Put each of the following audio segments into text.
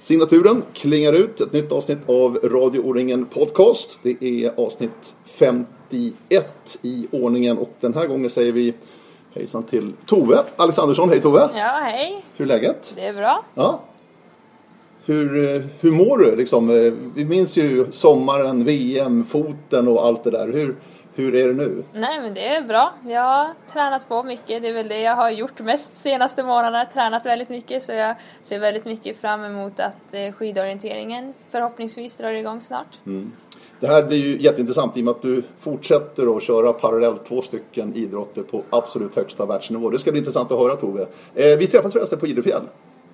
Signaturen klingar ut, ett nytt avsnitt av Radio O-ringen Podcast. Det är avsnitt 51 i ordningen och den här gången säger vi hejsan till Tove Alexandersson. Hej Tove! Ja, hej! Hur är läget? Det är bra. Ja. Hur, hur mår du? Liksom, eh, vi minns ju sommaren, VM, foten och allt det där. Hur, hur är det nu? Nej, men det är bra. Jag har tränat på mycket. Det är väl det jag har gjort mest senaste månaderna. Tränat väldigt mycket, så jag ser väldigt mycket fram emot att eh, skidorienteringen förhoppningsvis drar igång snart. Mm. Det här blir ju jätteintressant i och med att du fortsätter att köra parallellt två stycken idrotter på absolut högsta världsnivå. Det ska bli intressant att höra Tove. Eh, vi träffas förresten på Idrefjäll.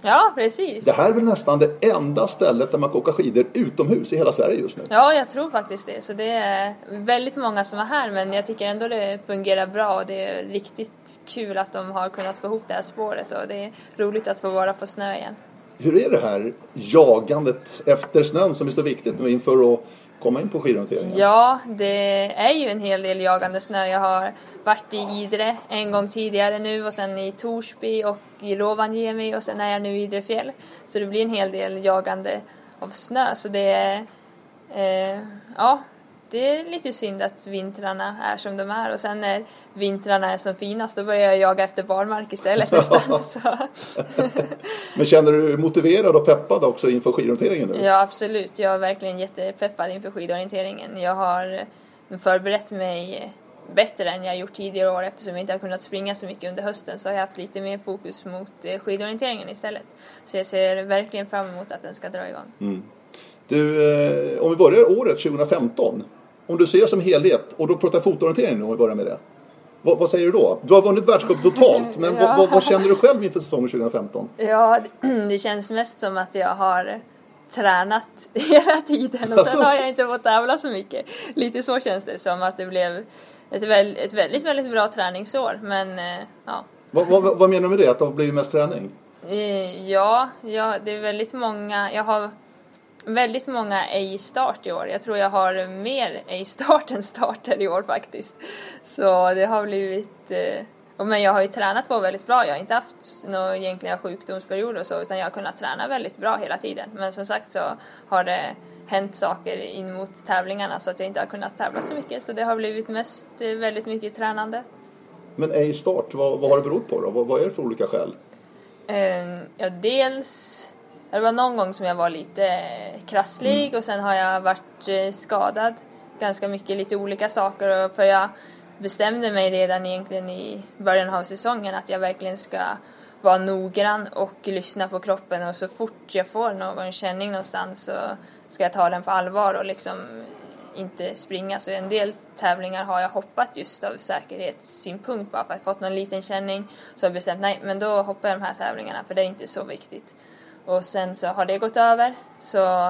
Ja, precis. Det här är väl nästan det enda stället där man kan åka skidor utomhus i hela Sverige just nu. Ja, jag tror faktiskt det. Så det är väldigt många som är här, men jag tycker ändå det fungerar bra och det är riktigt kul att de har kunnat få ihop det här spåret och det är roligt att få vara på snö igen. Hur är det här jagandet efter snön som är så viktigt nu inför att komma in på skidhanteringen? Ja, det är ju en hel del jagande snö. Jag har varit i Idre en gång tidigare nu och sen i Torsby och i Rovaniemi och sen är jag nu i Idrefjäll. Så det blir en hel del jagande av snö så det är eh, ja, det är lite synd att vintrarna är som de är och sen när vintrarna är som finast då börjar jag jaga efter barmark istället nästan. Men känner du dig motiverad och peppad också inför skidorienteringen nu? Ja absolut, jag är verkligen jättepeppad inför skidorienteringen. Jag har förberett mig bättre än jag gjort tidigare år eftersom jag inte har kunnat springa så mycket under hösten så har jag haft lite mer fokus mot eh, skidorienteringen istället. Så jag ser verkligen fram emot att den ska dra igång. Mm. Du, eh, om vi börjar året 2015. Om du ser som helhet, och då pratar fotorientering om vi börjar med det. Vad, vad, säger du då? Du har vunnit världscup totalt, men ja. vad, vad, känner du själv inför säsongen 2015? Ja, det känns mest som att jag har tränat hela tiden och sen har jag inte fått tävla så mycket. Lite så känns det som att det blev ett, väl, ett väldigt, väldigt bra träningsår. Men eh, ja. Vad, vad, vad, menar du med det? Att det har blivit mest träning? Eh, ja, ja, det är väldigt många. Jag har väldigt många A-start i år. Jag tror jag har mer A-start än starter i år faktiskt. Så det har blivit... Eh, men jag har ju tränat på väldigt bra. Jag har inte haft några egentliga sjukdomsperioder och så utan jag har kunnat träna väldigt bra hela tiden. Men som sagt så har det hänt saker in mot tävlingarna så att jag inte har kunnat tävla så mycket. Så det har blivit mest eh, väldigt mycket tränande. Men ej start, vad, vad har det berott på då? Vad, vad är det för olika skäl? Um, ja, dels det var någon gång som jag var lite krasslig mm. och sen har jag varit eh, skadad ganska mycket, lite olika saker. För jag bestämde mig redan egentligen i början av säsongen att jag verkligen ska vara noggrann och lyssna på kroppen och så fort jag får någon känning någonstans så ska jag ta den på allvar och liksom inte springa. Så en del tävlingar har jag hoppat just av säkerhetssynpunkt bara för att jag fått någon liten känning. Så har jag bestämt nej, men då hoppar jag de här tävlingarna för det är inte så viktigt. Och sen så har det gått över. Så,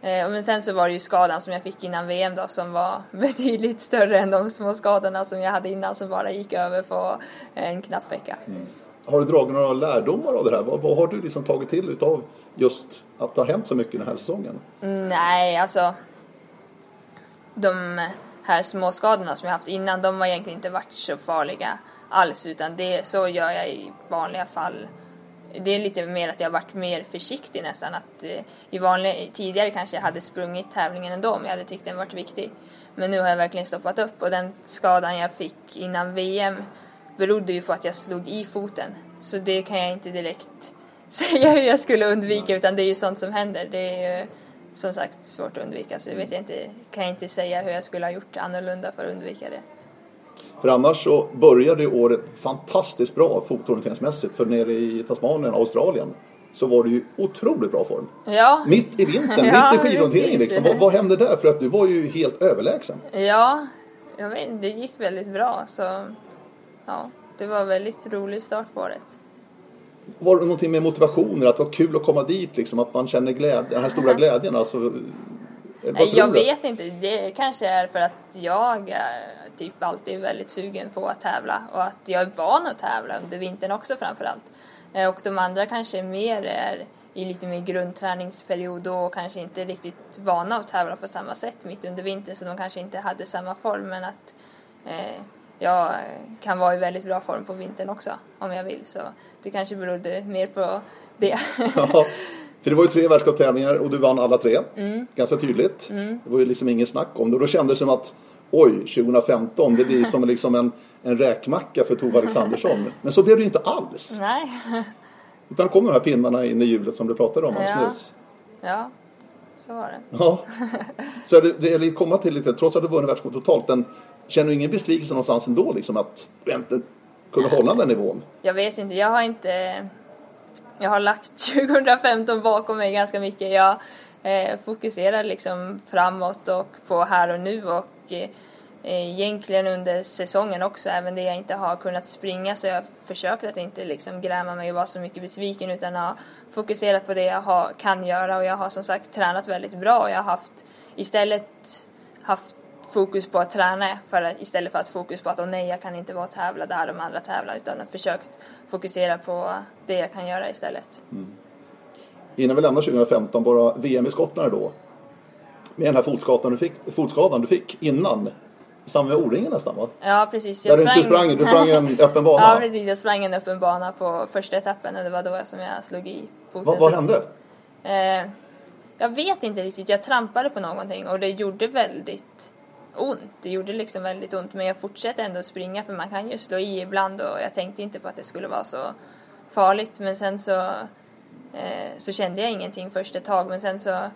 eh, men sen så var det ju skadan som jag fick innan VM då som var betydligt större än de små skadorna som jag hade innan som bara gick över på en knapp vecka. Mm. Har du dragit några lärdomar av det här? Vad, vad har du liksom tagit till utav just att det har hänt så mycket den här säsongen? Nej, alltså de här småskadorna som jag haft innan, de har egentligen inte varit så farliga alls utan det, så gör jag i vanliga fall. Det är lite mer att jag varit mer försiktig nästan. Att eh, i vanliga, tidigare kanske jag hade sprungit tävlingen ändå om jag hade tyckt den varit viktig. Men nu har jag verkligen stoppat upp och den skadan jag fick innan VM berodde ju på att jag slog i foten. Så det kan jag inte direkt säga hur jag skulle undvika utan det är ju sånt som händer. Det är ju som sagt svårt att undvika så det vet jag inte, kan jag inte säga hur jag skulle ha gjort annorlunda för att undvika det. För annars så började året fantastiskt bra fotorienteringsmässigt för nere i Tasmanien, Australien så var du ju otroligt bra form. Ja. Mitt i vintern, ja, mitt i skidorienteringen liksom. Vad, vad, hände där? För att du var ju helt överlägsen. Ja, jag vet, det gick väldigt bra så ja, det var väldigt rolig start på året. Var det någonting med motivationen, att det var kul att komma dit liksom, att man känner glädje, den här stora glädjen alltså? Jag vet inte, det kanske är för att jag är typ alltid väldigt sugen på att tävla och att jag är van att tävla under vintern också framförallt. Eh, och de andra kanske mer är i lite mer grundträningsperiod och kanske inte riktigt vana att tävla på samma sätt mitt under vintern så de kanske inte hade samma form men att eh, jag kan vara i väldigt bra form på vintern också om jag vill så det kanske berodde mer på det. Ja, För det var ju tre världscuptävlingar och du vann alla tre. Mm. Ganska tydligt. Det var ju liksom ingen snack om det. Och då kändes det som att oj, 2015, det blir som liksom en, en räkmacka för Tove Alexandersson. Men så blev det ju inte alls. Nej. Utan kom de här pinnarna in i hjulet som du pratade om Ja. nyss. Ja, så var det. Ja. Så det, det är komma till lite, trots att du vunnit världscup totalt, den, känner du ingen besvikelse någonstans ändå liksom att du inte kunde hålla den nivån? Jag vet inte, jag har inte... Jag har lagt 2015 bakom mig ganska mycket. Jag eh, fokuserar liksom framåt och på här och nu och eh, egentligen under säsongen också, även det jag inte har kunnat springa så jag har försökt att inte liksom gräma mig och vara så mycket besviken utan har fokuserat på det jag har, kan göra och jag har som sagt tränat väldigt bra och jag har haft istället haft fokus på att träna för att, istället för att fokus på att åh nej jag kan inte vara och tävla där de andra tävlar utan försökt fokusera på det jag kan göra istället. Innan vi lämnar 2015, bara VM i Skottland då. Med den här fotskadan du fick, fotskadan du fick innan. I samband med O-ringen nästan va? Ja precis. Där du inte sprang, du sprang en öppen bana. ja precis, jag sprang en öppen bana på första etappen och det var då som jag slog i foten. vad, vad hände? Eh, jag vet inte riktigt, jag trampade på någonting och det gjorde väldigt ont. Det gjorde liksom väldigt ont men jag fortsatte ändå springa för man kan ju slå i ibland och jag tänkte inte på att det skulle vara så farligt men sen så, eh, så kände jag ingenting först ett tag men sen så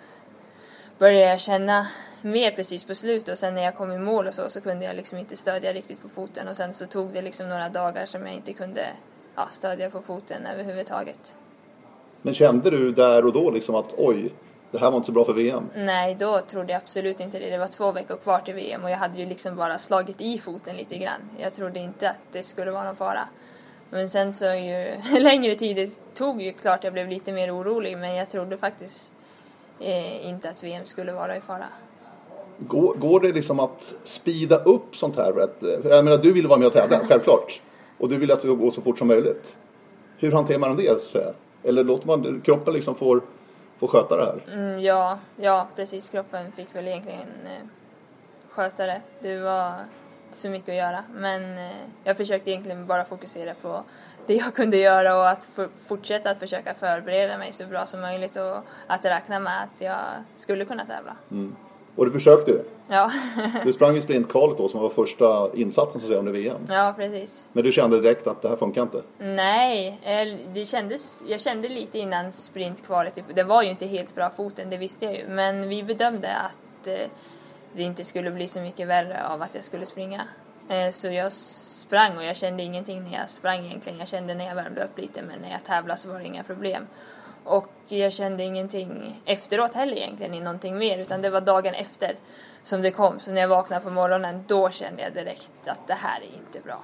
började jag känna mer precis på slutet och sen när jag kom i mål och så så kunde jag liksom inte stödja riktigt på foten och sen så tog det liksom några dagar som jag inte kunde ja, stödja på foten överhuvudtaget. Men kände du där och då liksom att oj, det här var inte så bra för VM? Nej, då trodde jag absolut inte det. Det var två veckor kvar till VM och jag hade ju liksom bara slagit i foten lite grann. Jag trodde inte att det skulle vara någon fara. Men sen så ju längre tid det tog ju klart jag blev lite mer orolig men jag trodde faktiskt eh, inte att VM skulle vara i fara. Går, går det liksom att speeda upp sånt här? För jag menar, du vill vara med och tävla, självklart. Och du vill att det ska gå så fort som möjligt. Hur hanterar man det? Eller låter man kroppen liksom får, får sköta det här? Mm, ja, ja, precis. Kroppen fick väl egentligen eh, sköta det. Det var så mycket att göra. Men eh, jag försökte egentligen bara fokusera på det jag kunde göra och att for, fortsätta att försöka förbereda mig så bra som möjligt och att räkna med att jag skulle kunna tävla. Och du försökte ju. Ja, Du sprang i sprintkvalet då som var första insatsen så att säga under VM. ja, precis. Men du kände direkt att det här funkar inte? Nej, eh, det kändes, jag kände lite innan sprintkvalet, det var ju inte helt bra foten, det visste jag ju, men vi bedömde att eh, det inte skulle bli så mycket värre av att jag skulle springa. Eh, Så jag sprang och jag kände ingenting när jag sprang egentligen, jag kände när jag värmde upp lite men när jag tävlade så var det inga problem. Och jag kände ingenting efteråt heller egentligen i någonting mer utan det var dagen efter som det kom. Så när jag vaknade på morgonen då kände jag direkt att det här är inte bra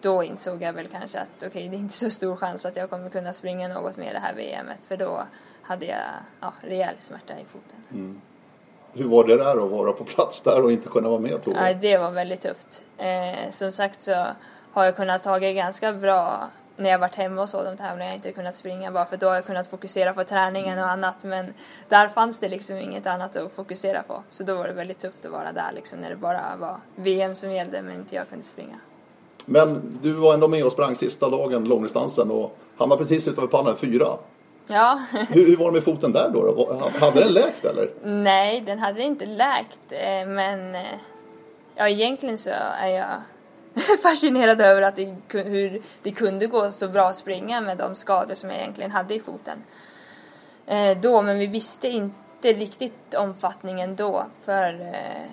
då insåg jag väl kanske att okej, det är inte så stor chans att jag kommer kunna springa något mer det här VMet för då hade jag ja, rejäl smärta i foten. Hur var det där att vara på plats där och inte kunna vara med Tove? Ja, det var väldigt tufft. Eh, som sagt så har jag kunnat ta ganska bra när jag varit hemma och så de tävlingar jag inte kunnat springa bara för då har jag kunnat fokusera på träningen och annat men där fanns det liksom inget annat att fokusera på så då var det väldigt tufft att vara där liksom när det bara var VM som gällde men inte jag kunde springa. Men du var ändå med och sprang sista dagen långdistansen och hamnade precis utanför pallen, fyra. Ja, Hur, hur var det med foten där då? då? Hade den läkt eller? Nej, den hade inte läkt, eh, men eh, ja, egentligen så är jag fascinerad över att det, hur det kunde gå så bra att springa med de skador som jag egentligen hade i foten. Eh, Då, men vi visste inte riktigt omfattningen då, för eh,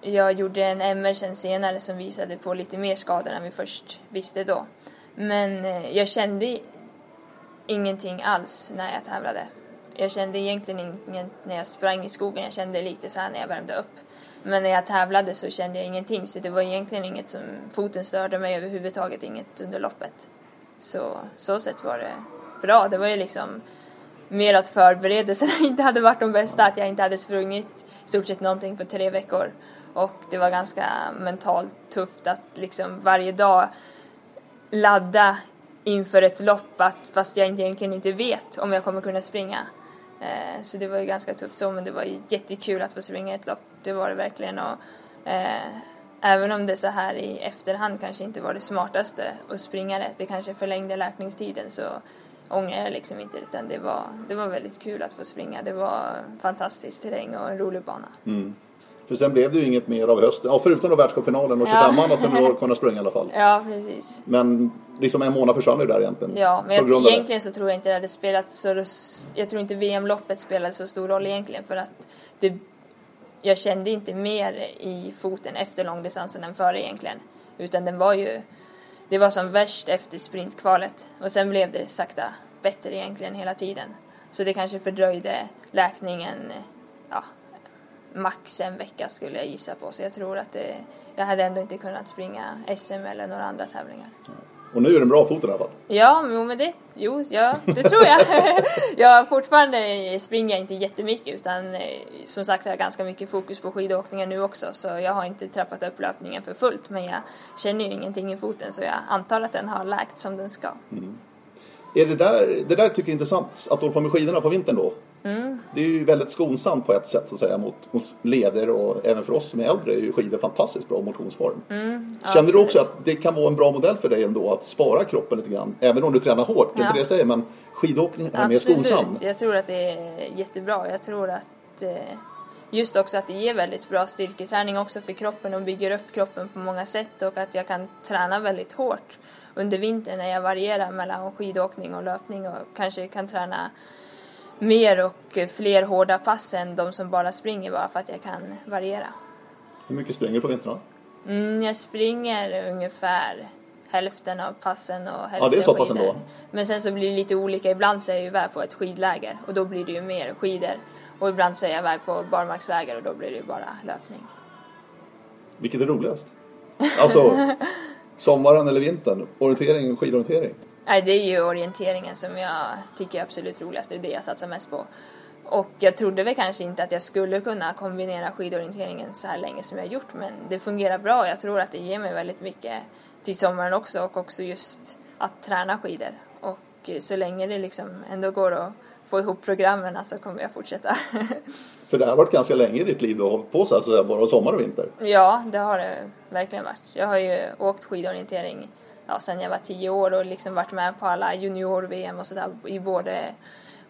jag gjorde en MR sen senare som visade på lite mer skador än vi först visste då. Men eh, jag kände ingenting alls när jag tävlade. Jag kände egentligen inget när jag sprang i skogen, jag kände lite så här när jag värmde upp. Men när jag tävlade så kände jag ingenting, så det var egentligen inget som, foten störde mig överhuvudtaget, inget under loppet. Så, så sett var det bra. Det var ju liksom mer att förberedelserna inte hade varit de bästa, att jag inte hade sprungit i stort sett någonting på tre veckor. Och det var ganska mentalt tufft att liksom varje dag ladda inför ett lopp att, fast jag egentligen inte vet om jag kommer kunna springa. Eh, så det var ju ganska tufft så men det var ju jättekul att få springa ett lopp. Det var det verkligen och eh, även om det så här i efterhand kanske inte var det smartaste att springa det, det kanske förlängde läkningstiden så ångrar jag liksom inte utan det var, det var väldigt kul att få springa. Det var fantastisk terräng och en rolig bana. Mm. För sen blev det ju inget mer av hösten, ja, förutom då världscupfinalen och 25 ja. som du kunnat springa i alla fall. Ja, precis. Men liksom en månad försvann ju där egentligen. Ja, men jag egentligen så tror jag inte det hade spelat så... Jag tror inte VM-loppet spelade så stor roll egentligen för att det, jag kände inte mer i foten efter långdistansen än före egentligen. Utan den var ju... Det var som värst efter sprintkvalet och sen blev det sakta bättre egentligen hela tiden. Så det kanske fördröjde läkningen ja, max en vecka skulle jag gissa på. Så jag tror att det, jag hade ändå inte kunnat springa SM eller några andra tävlingar. Och nu är den bra fot i alla fall? Ja, jo, men det, jo, ja, det tror jag. jag fortfarande springer jag inte jättemycket utan eh, som sagt har jag ganska mycket fokus på skidåkningen nu också så jag har inte trappat upp löpningen för fullt men jag känner ju ingenting i foten så jag antar att den har läkt som den ska. Mm. Är det där, det där tycker jag är intressant, att åka med skidorna på vintern då? Mm. Det är ju väldigt skonsamt på ett sätt så att säga mot, mot leder och även för oss som är äldre är ju skidor fantastiskt bra motionsform. Mm, Känner du också att det kan vara en bra modell för dig ändå att spara kroppen lite grann? Även om du tränar hårt, det är inte det jag säger men skidåkningen är absolut. mer skonsam. jag tror att det är jättebra. Jag tror att eh, just också att det ger väldigt bra styrketräning också för kroppen och bygger upp kroppen på många sätt och att jag kan träna väldigt hårt under vintern när jag varierar mellan skidåkning och löpning och kanske kan träna mer och fler hårda pass än de som bara springer bara för att jag kan variera. Hur mycket springer du på vintrarna? Mm, jag springer ungefär hälften av passen och hälften Ja, det är så pass ändå. Men sen så blir det lite olika. Ibland så är jag iväg på ett skidläger och då blir det ju mer skidor. Och ibland så är jag iväg på barmarksläger och då blir det ju bara löpning. Vilket är roligast? Alltså, sommaren eller vintern? Orientering, skidorientering? Nej, det är ju orienteringen som jag tycker är absolut roligast. Det är det jag satsar mest på. Och jag trodde väl kanske inte att jag skulle kunna kombinera skidorienteringen så här länge som jag gjort. Men det fungerar bra. Jag tror att det ger mig väldigt mycket till sommaren också. Och också just att träna skidor. Och så länge det liksom ändå går att få ihop programmen så kommer jag fortsätta. För det har varit ganska länge i ditt liv du har hållit på så här, både sommar och vinter. Ja, det har det verkligen varit. Jag har ju åkt skidorientering ja, sen jag var tio år och liksom varit med på alla junior-VM och sådär i både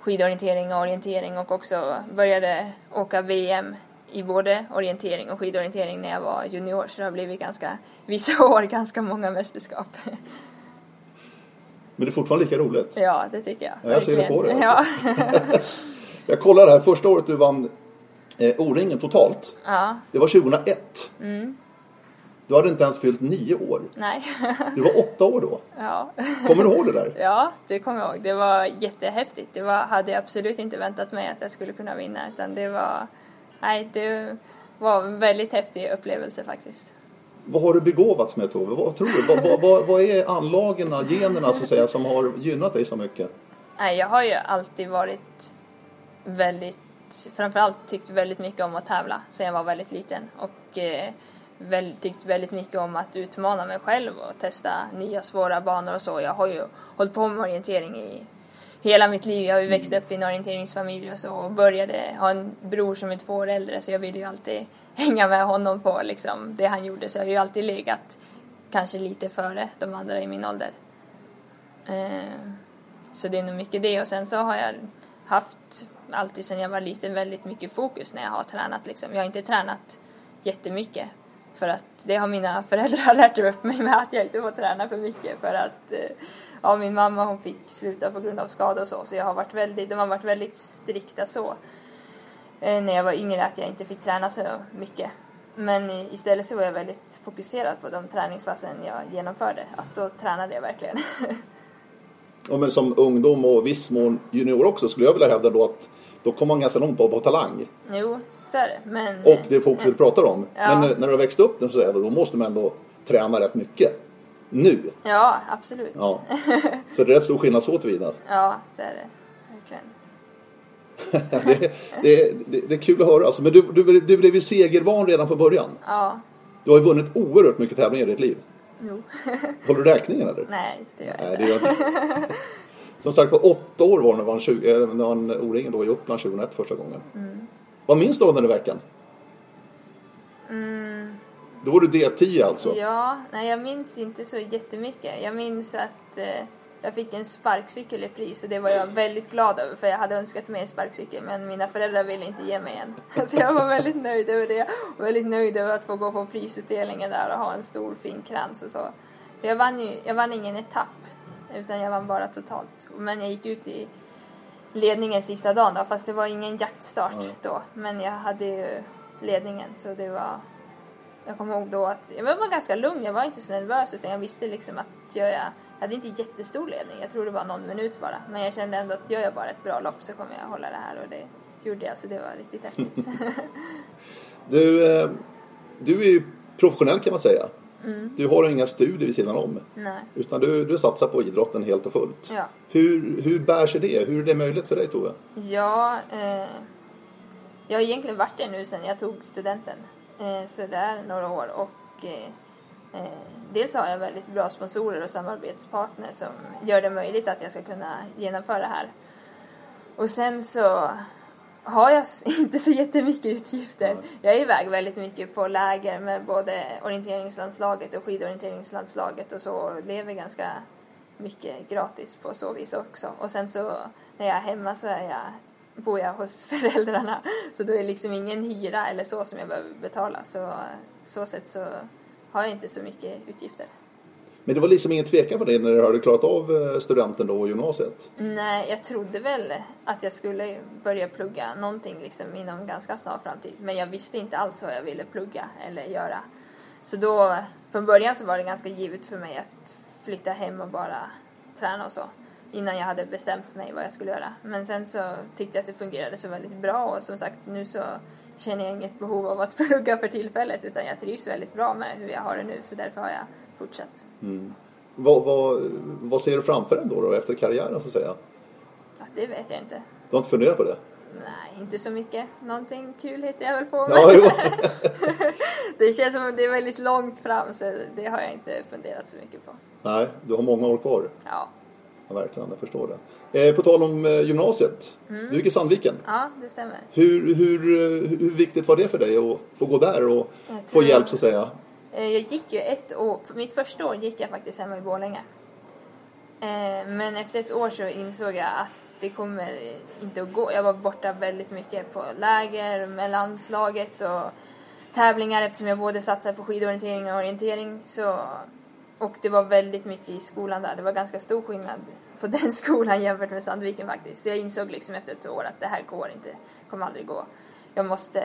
skidorientering och orientering och också började åka VM i både orientering och skidorientering när jag var junior så det har blivit ganska, vissa år, ganska många mästerskap. Men det är fortfarande lika roligt? Ja, det tycker jag. Ja, jag ser det på dig alltså. Ja. jag kollar här, första året du vann eh, O-ringen totalt. Ja. Det var 2001. Mm. Du hade inte ens fyllt nio år. Nej. du var åtta år då. Ja. Kommer du ihåg det där? Ja, det kommer jag ihåg. Det var jättehäftigt. Det var, hade jag absolut inte väntat mig att jag skulle kunna vinna. Utan det var, nej, det var en väldigt häftig upplevelse faktiskt. Vad har du begåvats med Tove? Vad tror du? Vad, vad, vad, vad är anlagen, generna så att säga, som har gynnat dig så mycket? Nej, jag har ju alltid varit väldigt, framförallt tyckt väldigt mycket om att tävla sedan jag var väldigt liten. Och eh, väl, tyckt väldigt mycket om att utmana mig själv och testa nya svåra banor och så. Jag har ju hållit på med orientering i hela mitt liv. Jag har ju växt upp i en orienteringsfamilj och så och började ha en bror som är två år äldre så jag ville ju alltid hänga med honom på liksom det han gjorde så jag har ju alltid legat kanske lite före de andra i min ålder. Eh, så det är nog mycket det och sen så har jag haft alltid sedan jag var liten väldigt mycket fokus när jag har tränat liksom. Jag har inte tränat jättemycket för att det har mina föräldrar lärt upp mig med att jag inte får träna för mycket för att eh, ja, min mamma hon fick sluta på grund av skada och så så jag har varit väldigt, de har varit väldigt strikta så eh, när jag var yngre att jag inte fick träna så mycket. Men istället så var jag väldigt fokuserad på de träningspassen jag genomförde. Att då tränade jag verkligen. ja, men som ungdom och viss mån junior också skulle jag vilja hävda då att då kommer man ganska långt på, på talang. Jo, så är det. Men, och det fokuset du pratar om. Ja. Men när du har växt upp så säger då måste man ändå träna rätt mycket. Nu. Ja, absolut. Ja. Så det är rätt stor skillnad så tillvida. Ja, det är det. Verkligen. det, det, det, det, är kul att höra. Alltså, men du, du, du blev ju segervan redan från början. Ja. Du har ju vunnit oerhört mycket tävlingar i ditt liv. Jo. Håller du räkningen eller? Nej, det gör jag inte. Nej, det gör inte. Som sagt var, åtta år var när man, 20, när man O-ringen då i Uppland 2001 första gången. Mm. Vad minns du av den där veckan? Mm. Då var du D10 alltså? Ja, nej jag minns inte så jättemycket. Jag minns att eh, jag fick en sparkcykel i pris och det var jag väldigt glad över för jag hade önskat mig en sparkcykel men mina föräldrar ville inte ge mig en. Så jag var väldigt nöjd över det och väldigt nöjd över att få gå på prisutdelningen där och ha en stor fin krans och så. Jag vann, ju, jag vann ingen etapp utan jag vann bara totalt. Men jag gick ut i ledningen sista dagen då, fast det var ingen jaktstart mm. då. Men jag hade ju ledningen så det var... Jag kommer ihåg då att jag var ganska lugn, jag var inte så nervös utan jag visste liksom att gör jag... Jag hade inte jättestor ledning, jag tror det var någon minut bara. Men jag kände ändå att gör jag bara ett bra lopp så kommer jag hålla det här och det gjorde jag så det var riktigt häftigt. du, eh, du är ju professionell kan man säga. Mm. Du har inga studier vid sidan om. Nej. Utan du, du satsar på idrotten helt och fullt. Ja. Hur, hur bär sig det? Hur är det möjligt för dig Tove? Ja, eh, jag har egentligen varit det nu sedan jag tog studenten. Eh, så det är några år och eh, eh, dels har jag väldigt bra sponsorer och samarbetspartner som gör det möjligt att jag ska kunna genomföra det här. Och sen så har jag inte så jättemycket utgifter. Jag är iväg väldigt mycket på läger med både orienteringslandslaget och skidorienteringslandslaget och så lever ganska mycket gratis på så vis också. Och sen så när jag är hemma så är jag, bor jag hos föräldrarna så då är det liksom ingen hyra eller så som jag behöver betala. Så så sätt så har jag inte så mycket utgifter. Men det var liksom ingen tvekan på det när du hade klarat av eh, studenten då och gymnasiet? Nej, jag trodde väl att jag skulle börja plugga någonting liksom inom ganska snar framtid. Men jag visste inte alls vad jag ville plugga eller göra. Så då, från början så var det ganska givet för mig att flytta hem och bara träna och så. Innan jag hade bestämt mig vad jag skulle göra. Men sen så tyckte jag att det fungerade så väldigt bra och som sagt nu så känner jag inget behov av att plugga för tillfället utan jag trivs väldigt bra med hur jag har det nu så därför har jag fortsatt. Mm. Vad, vad, vad ser du framför dig då, då efter karriären så att säga? Ja, det vet jag inte. Du har inte funderat på det? Nej, inte så mycket. Någonting kul hittar jag väl på Ja, jo. det känns som att det är väldigt långt fram så det har jag inte funderat så mycket på. Nej, du har många år kvar. Ja. Ja, verkligen, jag förstår det. Eh, på tal om eh, gymnasiet. Mm. Du gick i Sandviken. Ja, det stämmer. Hur, hur, hur viktigt var det för dig att få gå där och få hjälp så att säga? Eh, jag gick ju ett år, mitt första år gick jag faktiskt hemma i Borlänge. Eh, men efter ett år så insåg jag att det kommer inte att gå. Jag var borta väldigt mycket på läger med landslaget och tävlingar eftersom jag både satsade på skidorientering och orientering. Så, och det var väldigt mycket i skolan där. Det var ganska stor skillnad på den skolan jämfört med Sandviken faktiskt. Så jag insåg liksom efter ett år att det här går inte, kommer aldrig gå. Jag måste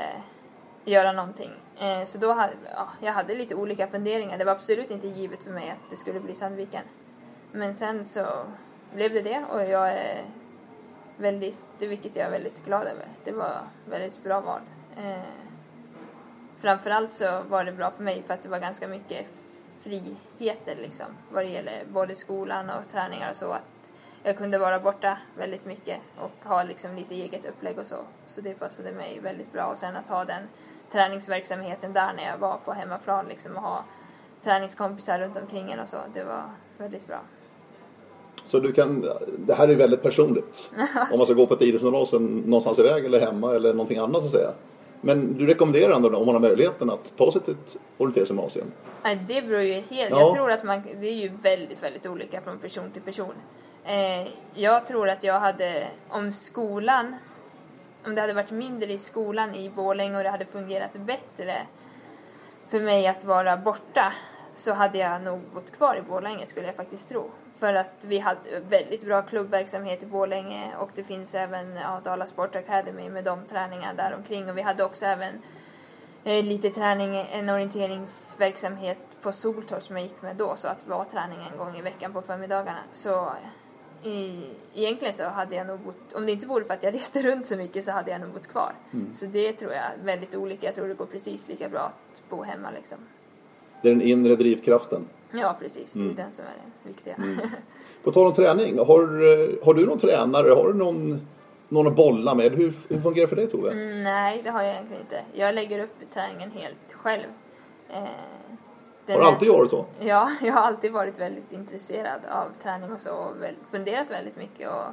göra någonting. Eh, så då hade ja, jag hade lite olika funderingar. Det var absolut inte givet för mig att det skulle bli Sandviken. Men sen så blev det det och jag är väldigt, vilket jag är väldigt glad över. Det var väldigt bra val. Eh, framförallt så var det bra för mig för att det var ganska mycket friheter liksom vad det gäller både skolan och träningar och så. Att jag kunde vara borta väldigt mycket och ha liksom lite eget upplägg och så. Så det passade mig väldigt bra och sen att ha den träningsverksamheten där när jag var på hemmaplan liksom och ha träningskompisar runt omkring en och så. Det var väldigt bra. Så du kan, det här är väldigt personligt. om man ska gå på ett idrottsgymnasium någonstans iväg eller hemma eller någonting annat så att säga. Men du rekommenderar ändå om man har möjligheten att ta sig till ett orienteringsgymnasium? Det beror ju helt. Ja. Jag tror att man, det är ju väldigt, väldigt olika från person till person. Eh, jag tror att jag hade, om skolan om det hade varit mindre i skolan i Borlänge och det hade fungerat bättre för mig att vara borta så hade jag nog bott kvar i Borlänge skulle jag faktiskt tro. För att vi hade väldigt bra klubbverksamhet i Borlänge och det finns även ja, Dala Sport Academy med de träningarna där omkring och vi hade också även eh, lite träning, en orienteringsverksamhet på Soltorp som jag gick med då så att var träning en gång i veckan på förmiddagarna. Så i, egentligen så hade jag nog bott, om det inte vore för att jag reste runt så mycket så hade jag nog bott kvar. Mm. Så det tror jag är väldigt olika. Jag tror det går precis lika bra att bo hemma liksom. Det är den inre drivkraften. Ja, precis. Det är mm. den som är det viktiga. Mm. På tal om träning, har, har du någon tränare? Har du någon, någon att bolla med? Hur, hur fungerar det för dig Tove? Mm, nej, det har jag egentligen inte. Jag lägger upp träningen helt själv. Eh, har du alltid varit så? Ja, jag har alltid varit väldigt intresserad av träning och så och funderat väldigt mycket. Och,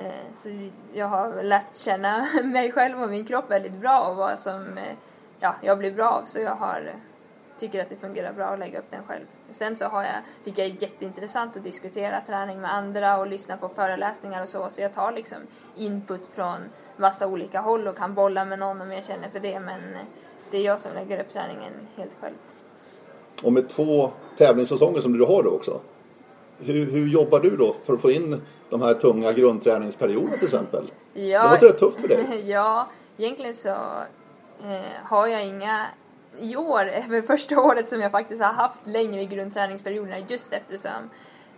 eh, så jag har lärt känna mig själv och min kropp väldigt bra och vad som eh, ja, jag blir bra av. Så jag har tycker att det fungerar bra att lägga upp den själv. Sen så har jag, tycker jag är jätteintressant att diskutera träning med andra och lyssna på föreläsningar och så. Så jag tar liksom input från massa olika håll och kan bolla med någon om jag känner för det. Men det är jag som lägger upp träningen helt själv. Och med två tävlingssäsonger som du har då också. Hur, hur jobbar du då för att få in de här tunga grundträningsperioderna till exempel? Ja, det måste vara tufft för dig. ja, egentligen så eh, har jag inga i år är väl första året som jag faktiskt har haft längre grundträningsperioder just eftersom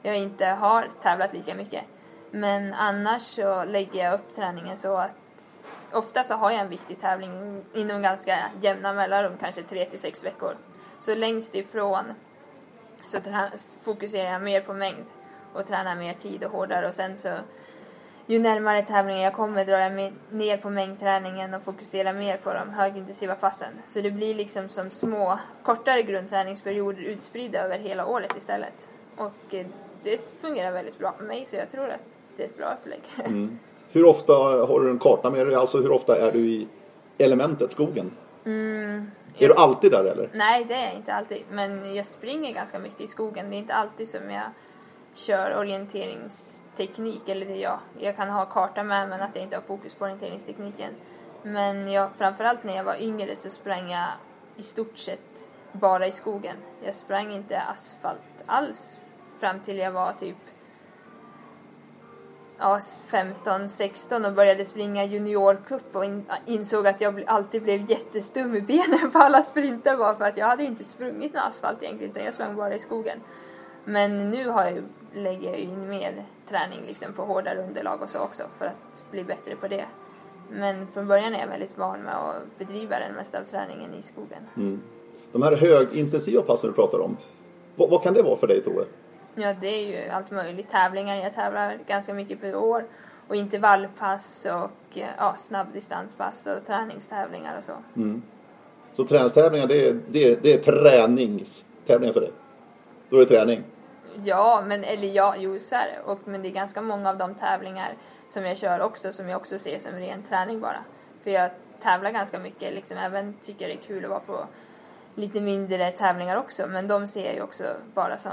jag inte har tävlat lika mycket. Men annars så lägger jag upp träningen så att ofta så har jag en viktig tävling inom ganska jämna mellanrum, kanske tre till sex veckor. Så längst ifrån så fokuserar jag mer på mängd och tränar mer tid och hårdare och sen så ju närmare tävlingen jag kommer drar jag ner på mängdträningen och fokuserar mer på de högintensiva passen. Så det blir liksom som små, kortare grundträningsperioder utspridda över hela året istället. Och eh, det fungerar väldigt bra för mig så jag tror att det är ett bra upplägg. Mm. Hur ofta har du en karta med dig? Alltså hur ofta är du i elementet, skogen? Mm, är du alltid där eller? Nej, det är jag inte alltid. Men jag springer ganska mycket i skogen. Det är inte alltid som jag kör orienteringsteknik, eller det jag. Jag kan ha karta med men att jag inte har fokus på orienteringstekniken. Men jag, framförallt när jag var yngre så sprang jag i stort sett bara i skogen. Jag sprang inte asfalt alls fram till jag var typ ja, 15, 16 och började springa juniorcup och insåg att jag alltid blev jättestum i benen på alla sprinter bara för att jag hade inte sprungit någon asfalt egentligen utan jag sprang bara i skogen. Men nu har jag, lägger jag in mer träning liksom på hårdare underlag och så också för att bli bättre på det. Men från början är jag väldigt van med att bedriva den mesta av träningen i skogen. Mm. De här högintensiva passen du pratar om, vad, vad kan det vara för dig Tove? Ja, det är ju allt möjligt. Tävlingar, jag tävlar ganska mycket för år. Och intervallpass och ja, snabbdistanspass och träningstävlingar och så. Mm. Så träningstävlingar, det är, det, är, det är träningstävlingar för dig? Då är det träning? Ja, men eller ja, jo så är det. Och, men det är ganska många av de tävlingar som jag kör också som jag också ser som ren träning bara. För jag tävlar ganska mycket, liksom även tycker det är kul att vara på lite mindre tävlingar också. Men de ser jag ju också bara som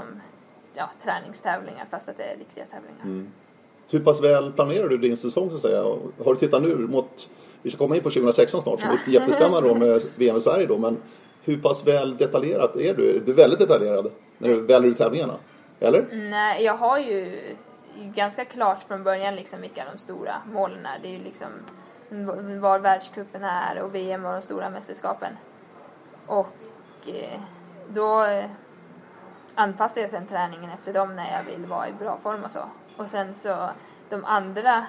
ja, träningstävlingar fast att det är riktiga tävlingar. Mm. Hur pass väl planerar du din säsong så att säga? Har du tittat nu mot, vi ska komma in på 2016 snart som ja. är jättespännande då med VM i Sverige då, men hur pass väl detaljerat är du? Du är väldigt detaljerad när du väljer ut tävlingarna, eller? Nej, jag har ju ganska klart från början liksom vilka de stora målen är. Det är ju liksom var världscupen är och VM och de stora mästerskapen. Och eh, då anpassar jag sen träningen efter dem när jag vill vara i bra form och så. Och sen så de andra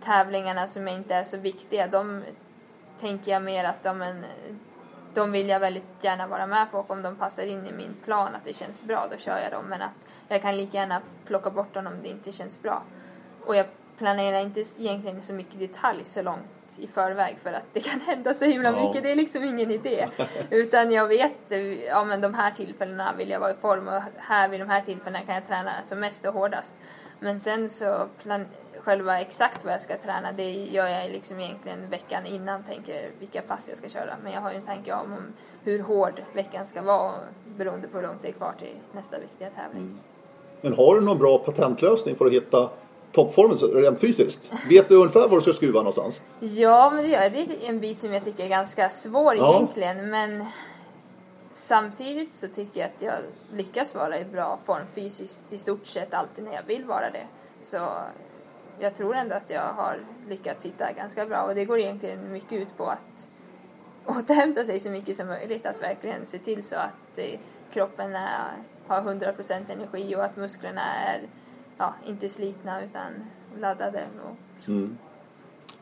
tävlingarna som inte är så viktiga, de tänker jag mer att de, en, de vill jag väldigt gärna vara med på och om de passar in i min plan att det känns bra, då kör jag dem. Men att jag kan lika gärna plocka bort dem om det inte känns bra. Och jag planerar inte egentligen så mycket detalj så långt i förväg för att det kan hända så himla ja. mycket. Det är liksom ingen idé. Utan jag vet, ja men de här tillfällena vill jag vara i form och här vid de här tillfällena kan jag träna som mest och hårdast. Men sen så plan, själva exakt vad jag ska träna det gör jag liksom egentligen veckan innan tänker vilka pass jag ska köra. Men jag har ju en tanke om hur hård veckan ska vara beroende på hur långt det är kvar till nästa viktiga tävling. Mm. Men har du någon bra patentlösning för att hitta toppformen rent fysiskt? Vet du ungefär var du ska skruva någonstans? Ja, men det gör jag. Det är en bit som jag tycker är ganska svår ja. egentligen. Men samtidigt så tycker jag att jag lyckas vara i bra form fysiskt i stort sett alltid när jag vill vara det. Så jag tror ändå att jag har lyckats sitta ganska bra och det går egentligen mycket ut på att återhämta sig så mycket som möjligt. Att verkligen se till så att eh, kroppen är, har 100% energi och att musklerna är ja, inte slitna utan laddade. Och... Mm.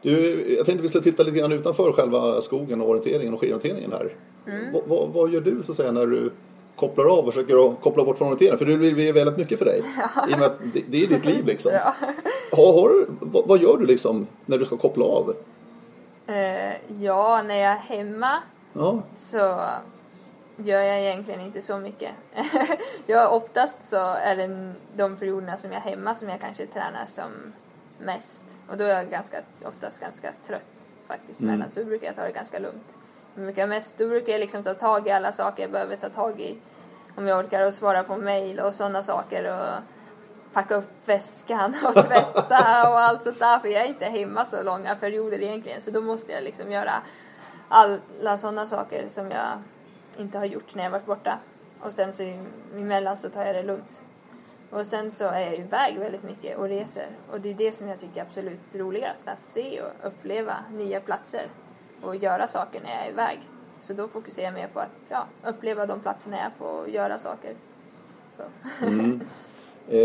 Du, jag tänkte vi skulle titta lite grann utanför själva skogen och orienteringen och skidorienteringen här. Mm. V vad gör du så att säga när du kopplar av och försöker koppla bort från orienteringen? För det blir väldigt mycket för dig. Ja. I och med att det, det är ditt liv liksom. Ja. Har, har, vad, vad, gör du liksom när du ska koppla av? Uh, ja, när jag är hemma ja. så gör jag egentligen inte så mycket. jag, oftast så är det de perioderna som jag är hemma som jag kanske tränar som mest. Och då är jag ganska, oftast ganska trött faktiskt mm. mellan, så brukar jag ta det ganska lugnt. mycket mest, då brukar jag liksom ta tag i alla saker jag behöver ta tag i. Om jag orkar och svara på mail och sådana saker och packa upp väskan och tvätta och allt sånt där. För jag är inte hemma så långa perioder egentligen. Så då måste jag liksom göra alla sådana saker som jag inte har gjort när jag varit borta. Och sen så emellan så tar jag det lugnt. Och sen så är jag iväg väldigt mycket och reser. Och det är det som jag tycker är absolut roligast. Att se och uppleva nya platser. Och göra saker när jag är iväg. Så då fokuserar jag mer på att ja, uppleva de platserna jag är på och göra saker. Så. Mm. Eh,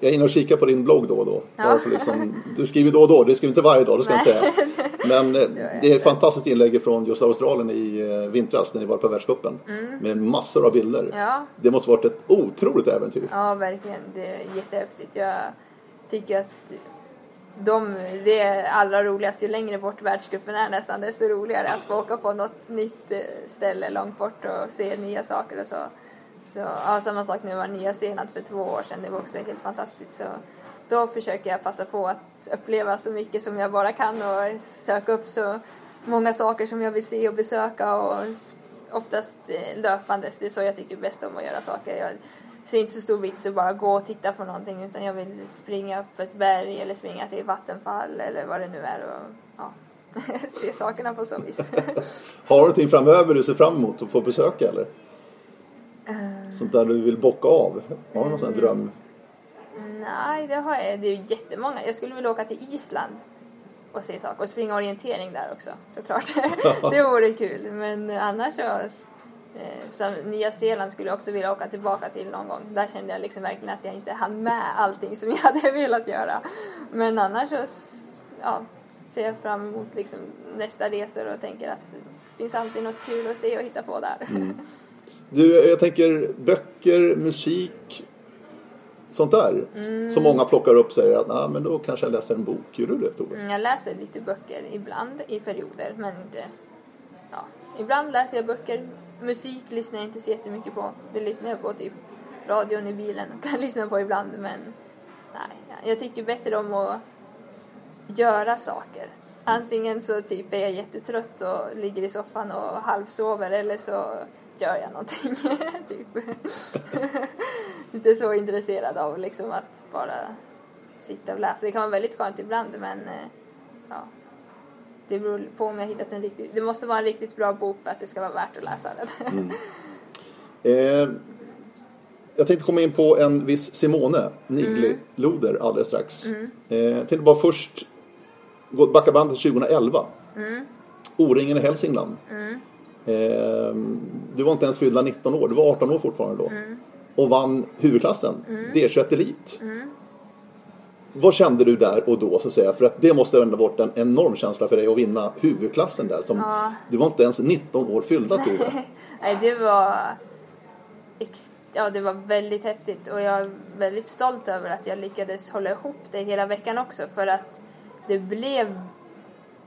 jag är inne och kikar på din blogg då och då. Ja. Liksom, du skriver då och då, du skriver inte varje dag, det ska jag inte säga. Men eh, det är ett fantastiskt inlägg från just Australien i eh, vintras när ni var på världscupen. Mm. Med massor av bilder. Ja. Det måste varit ett otroligt äventyr. Ja, verkligen. Det är jättehäftigt. Jag tycker att de, det är allra roligast. Ju längre bort världscupen är nästan, desto roligare att få åka på något nytt ställe långt bort och se nya saker och så. Så, ja, samma sak när jag var i Nya Zeeland för två år sedan. Det var också helt fantastiskt. Så då försöker jag passa på att uppleva så mycket som jag bara kan och söka upp så många saker som jag vill se och besöka och oftast eh, löpandes. Det är så jag tycker bäst om att göra saker. Jag ser inte så stor vits att bara gå och titta på någonting utan jag vill springa upp för ett berg eller springa till vattenfall eller vad det nu är och ja, se sakerna på så vis. Har du någonting framöver du ser fram emot att få besöka eller? Uh, Sånt där du vill bocka av? Har du någon sån här dröm? Nej, det har jag. Det är jättemånga. Jag skulle vilja åka till Island och se saker och springa orientering där också såklart. det vore kul. Men annars så, eh, som Nya Zeeland skulle jag också vilja åka tillbaka till någon gång. Där kände jag liksom verkligen att jag inte hann med allting som jag hade velat göra. Men annars så ja, ser jag fram emot liksom nästa resor och tänker att det finns alltid något kul att se och hitta på där. Mm. Du, jag tänker böcker, musik, sånt där. Mm. Som många plockar upp och säger att nah, men då kanske jag läser en bok. Gör du det Tove? Mm, jag läser lite böcker ibland i perioder men inte... Ja. Ibland läser jag böcker. Musik lyssnar jag inte så jättemycket på. Det lyssnar jag på typ radion i bilen och kan lyssna på ibland men nej. Jag tycker bättre om att göra saker. Antingen så typ är jag jättetrött och ligger i soffan och halvsover eller så gör jag någonting. typ. Inte så intresserad av liksom att bara sitta och läsa. Det kan vara väldigt skönt ibland men eh, ja, det beror på om jag hittat en riktigt, det måste vara en riktigt bra bok för att det ska vara värt att läsa den. mm. eh, jag tänkte komma in på en viss Simone Nigli-Loder mm. alldeles strax. Mm. Eh, jag tänkte bara först backa bandet till 2011. Mm. O-ringen i Hälsingland. Mm. Eh, du var inte ens fyllda 19 år, du var 18 år fortfarande då. Mm. Och vann huvudklassen, mm. D21 Elit. Mm. Vad kände du där och då så att säga? För att det måste ändå varit en enorm känsla för dig att vinna huvudklassen där. Som, ja. Du var inte ens 19 år fyllda Tove. Nej, det var... Ja, det var väldigt häftigt och jag är väldigt stolt över att jag lyckades hålla ihop det hela veckan också för att det blev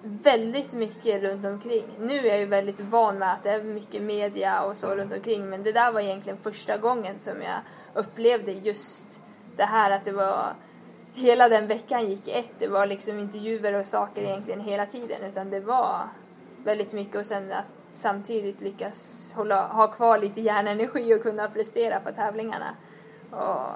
väldigt mycket runt omkring. Nu är jag ju väldigt van med att det är mycket media och så runt omkring men det där var egentligen första gången som jag upplevde just det här att det var hela den veckan gick ett. Det var liksom intervjuer och saker egentligen hela tiden utan det var väldigt mycket och sen att samtidigt lyckas hålla, ha kvar lite hjärnenergi och kunna prestera på tävlingarna. Och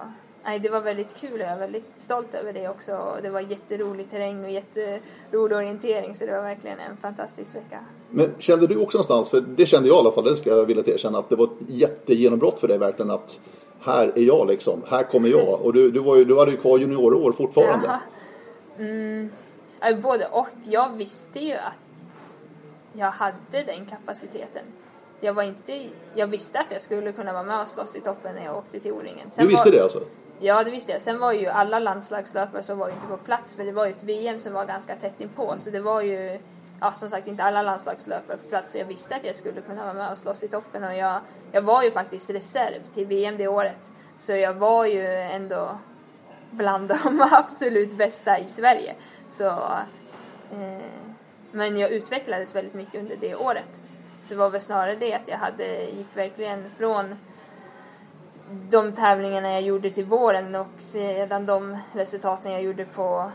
nej, det var väldigt kul och jag är väldigt stolt över det också. Det var jätterolig terräng och jätterolig orientering så det var verkligen en fantastisk vecka. Men kände du också någonstans, för det kände jag i alla fall, det ska jag vilja erkänna, att det var ett jättegenombrott för dig verkligen att här är jag liksom, här kommer jag. Och du, du, var ju, du hade ju kvar juniorår fortfarande. Mm, både och. Jag visste ju att jag hade den kapaciteten jag var inte, jag visste att jag skulle kunna vara med och slåss i toppen när jag åkte till O-ringen. Du visste var, det alltså? Ja, det visste jag. Sen var ju alla landslagslöpare som var ju inte på plats för det var ju ett VM som var ganska tätt inpå så det var ju ja, som sagt inte alla landslagslöpare på plats så jag visste att jag skulle kunna vara med och slåss i toppen och jag, jag var ju faktiskt reserv till VM det året så jag var ju ändå bland de absolut bästa i Sverige. Så, eh, men jag utvecklades väldigt mycket under det året. Så det var väl snarare det att jag hade, gick verkligen från de tävlingarna jag gjorde till våren och sedan de resultaten jag gjorde på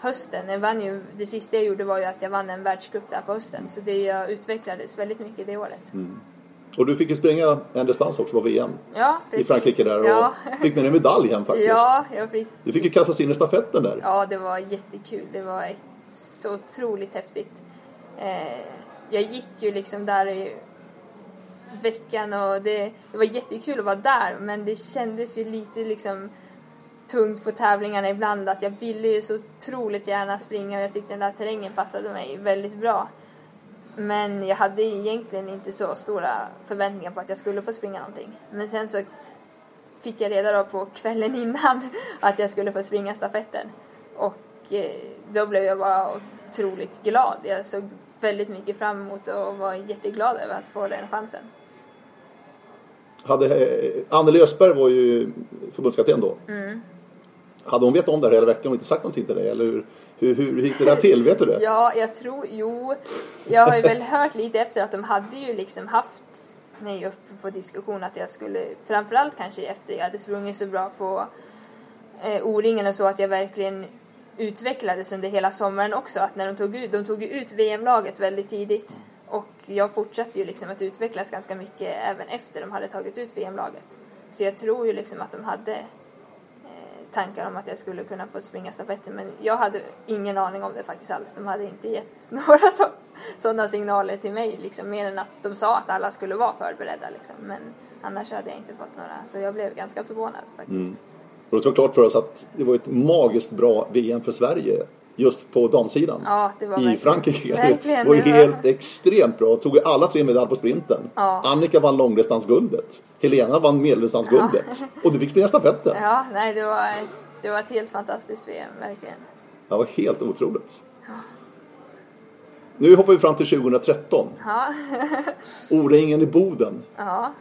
hösten. Jag vann ju, det sista jag gjorde var ju att jag vann en världscup där på hösten. Så det jag utvecklades väldigt mycket det året. Mm. Och du fick ju springa en distans också på VM Ja, i Frankrike där och Ja. fick med en medalj hem faktiskt. Ja, jag fick, Du fick ju kastas in i stafetten där. ja, det var jättekul. Det var så otroligt häftigt. Eh, jag gick ju liksom där veckan och det, det var jättekul att vara där men det kändes ju lite liksom tungt på tävlingarna ibland att jag ville ju så otroligt gärna springa och jag tyckte den där terrängen passade mig väldigt bra. Men jag hade egentligen inte så stora förväntningar på att jag skulle få springa någonting. Men sen så fick jag reda på kvällen innan att jag skulle få springa stafetten. Och eh, då blev jag bara otroligt glad. Jag såg väldigt mycket fram emot och var jätteglad över att få den chansen. Hade, eh, Anneli Östberg var ju förbundskapten då. Mm. Hade hon vetat om det här hela veckan och inte sagt någonting till dig? Eller hur, hur, hur gick det där till? Vet du det? Ja, jag tror, jo, jag har ju väl hört lite efter att de hade ju liksom haft mig uppe på diskussion att jag skulle, framförallt kanske efter jag hade sprungit så bra på eh, O-ringen och så att jag verkligen utvecklades under hela sommaren också. Att när de tog ut, de tog ut VM-laget väldigt tidigt och jag fortsatte ju liksom att utvecklas ganska mycket även efter de hade tagit ut VM-laget. Så jag tror ju liksom att de hade eh, tankar om att jag skulle kunna få springa stafetten men jag hade ingen aning om det faktiskt alls. De hade inte gett några så, sådana signaler till mig liksom mer än att de sa att alla skulle vara förberedda liksom. Men annars hade jag inte fått några så jag blev ganska förvånad faktiskt. Mm. Och det var klart för oss att det var ett magiskt bra VM för Sverige just på damsidan. Ja, I verkligen- Frankrike. verkligen, det var ju det var- helt extremt bra. Tog ju alla tre medaljer på sprinten. Ja. Annika vann långdistansguldet. Helena vann medeldistansguldet. Och du fick springa stafetten. Ja, nej det var, det var ett helt fantastiskt VM, verkligen. Det var helt otroligt. Nu hoppar vi fram till 2013. Ja, O-ringen i Boden. ja,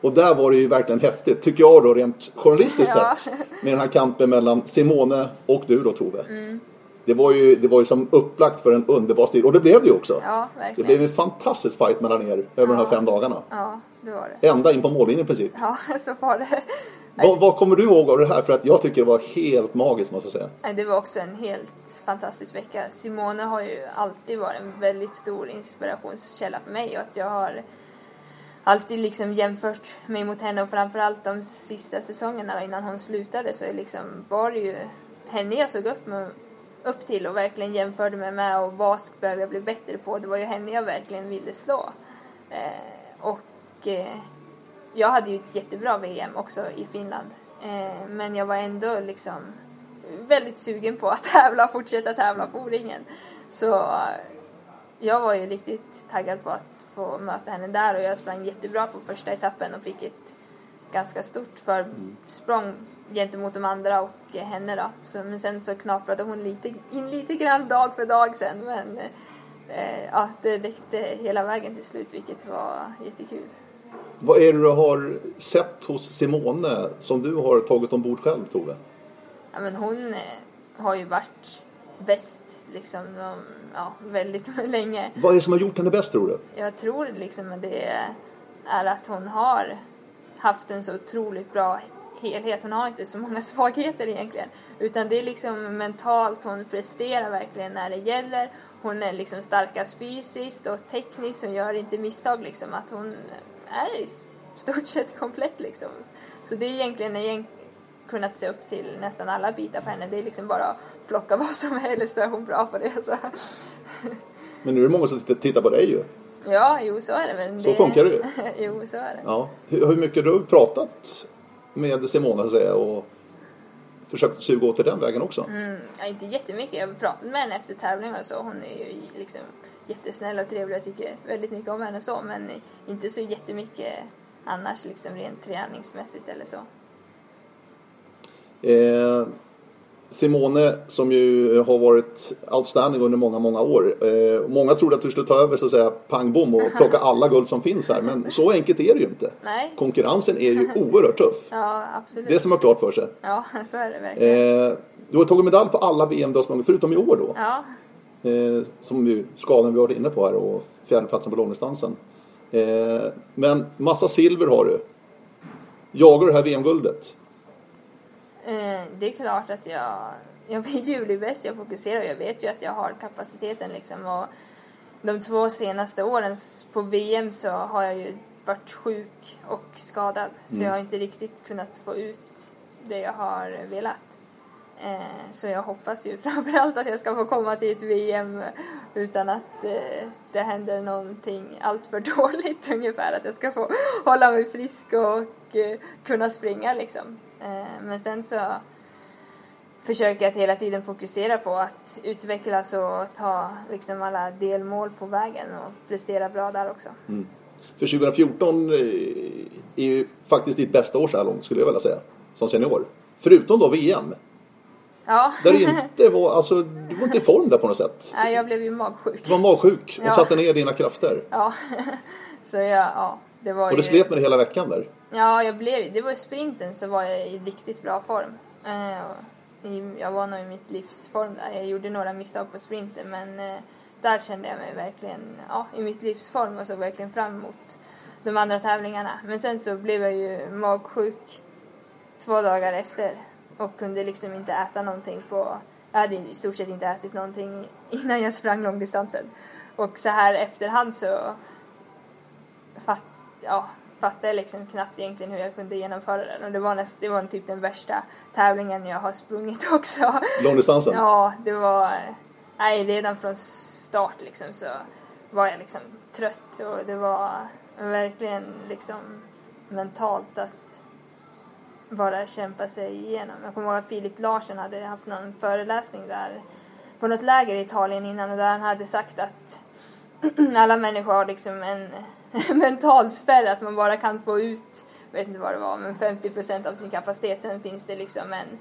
Och där var det ju verkligen häftigt, tycker jag då rent journalistiskt Ja. sett. Med den här kampen mellan Simone och du då Tove. Mm. Det, var ju, det var ju som upplagt för en underbar strid. Och det blev det ju också. ja, det blev en fantastisk fight mellan er över de här fem dagarna. Ja, det var det. Ända in på mållinjen i princip. Ja, så var det. Vad, vad kommer du ihåg av det här? För att jag tycker det var helt magiskt måste jag säga. Det var också en helt fantastisk vecka. Simone har ju alltid varit en väldigt stor inspirationskälla för mig och att jag har alltid liksom jämfört mig mot henne och framförallt de sista säsongerna innan hon slutade så liksom var det ju henne jag såg upp, med, upp till och verkligen jämförde mig med och vad behöver jag bli bättre på. Det var ju henne jag verkligen ville slå. Eh, och eh, jag hade ju ett jättebra VM också i Finland. Eh, men jag var ändå liksom väldigt sugen på att tävla, fortsätta tävla på O-ringen. Så jag var ju riktigt taggad på att få möta henne där och jag sprang jättebra på första etappen och fick ett ganska stort försprång gentemot de andra och henne då. Så, men sen så knaprade hon lite, in lite grann dag för dag sen men eh, ja, det räckte hela vägen till slut vilket var jättekul. Vad är det du har sett hos Simone som du har tagit ombord själv Tove? Ja, men hon eh, har ju varit bäst liksom de, ja, väldigt länge. Vad är det som har gjort henne bäst tror du? Jag tror liksom att det är att hon har haft en så otroligt bra helhet. Hon har inte så många svagheter egentligen. Utan det är liksom mentalt, hon presterar verkligen när det gäller. Hon är liksom starkast fysiskt och tekniskt, hon gör inte misstag liksom. Att hon är i stort sett komplett liksom. Så det är egentligen, har kunnat se upp till nästan alla bitar på henne. Det är liksom bara att plocka vad som helst så är hon bra på det. Så. Men nu är det många som tittar- på dig ju. Ja, jo så är det väl. Så funkar det ju. jo, så är det. Ja. Hur, hur mycket du har pratat med Simone så att säga och försökt suga åt till den vägen också? Mm, ja, inte jättemycket. Jag har pratat med henne efter tävlingar och så. Hon är ju liksom jättesnäll och trevlig. Jag tycker väldigt mycket om henne och så. Men inte så jättemycket annars liksom rent träningsmässigt eller så. Eh, Simone som ju har varit outstanding under många, många år. Eh, många trodde att du skulle ta över så att säga pang bom och plocka alla guld som finns här. Men så enkelt är det ju inte. Nej, Konkurrensen är ju oerhört tuff. ja absolut. Det som har klart för sig. Ja, så är det verkligen. Eh, du har tagit medalj på alla VM du har förutom i år då. Ja, Eh, som ju skadan vi varit inne på här och fjärdeplatsen på långdistansen. Eh, men massa silver har du. Jagar du det här VM-guldet? Eh, det är klart att jag jag vill ju bli bäst, jag fokuserar och jag vet ju att jag har kapaciteten liksom. Och de två senaste åren på VM så har jag ju varit sjuk och skadad. Så Mm. jag har inte riktigt kunnat få ut det jag har velat. Eh, så jag hoppas ju framförallt att jag ska få komma till ett VM utan att eh, det händer någonting alltför dåligt ungefär. Att jag ska få hålla mig frisk och eh, kunna springa liksom. Eh, men sen så försöker jag att hela tiden fokusera på att utvecklas och ta liksom alla delmål på vägen och prestera bra där också. För 2014 eh, är ju faktiskt ditt bästa år så här långt skulle jag vilja säga. Som senior. Förutom då VM. Ja, Där du inte var, alltså du var inte i form där på något sätt. Nej, jag blev ju magsjuk. Du var magsjuk och Ja. satte ner dina krafter. Ja, så jag, ja, det var Och ju... du slet med det hela veckan där. Ja, jag blev, det var i sprinten så var jag i riktigt bra form. Eh, jag var nog i mitt livsform där. Jag gjorde några misstag på sprinten men eh, där kände jag mig verkligen ja, i mitt livsform och såg verkligen fram emot de andra tävlingarna. Men sen så blev jag ju magsjuk två dagar efter och kunde liksom inte äta någonting på... Jag hade i stort sett inte ätit någonting innan jag sprang långdistansen. Och så här efterhand så fatt, ja, fattade liksom knappt egentligen hur jag kunde genomföra den. Och det var, näst, det var typ den värsta tävlingen jag har sprungit också. Långdistansen. Ja, det var... Nej, redan från start liksom så var jag liksom trött och det var verkligen liksom mentalt att bara kämpa sig igenom. Jag kommer ihåg att Filip Larsen hade haft någon föreläsning där på något läger i Italien innan och där han hade sagt att alla människor har liksom en mental spärr att man bara kan få ut, vet inte vad det var, men 50 procent av sin kapacitet. Sen finns det liksom en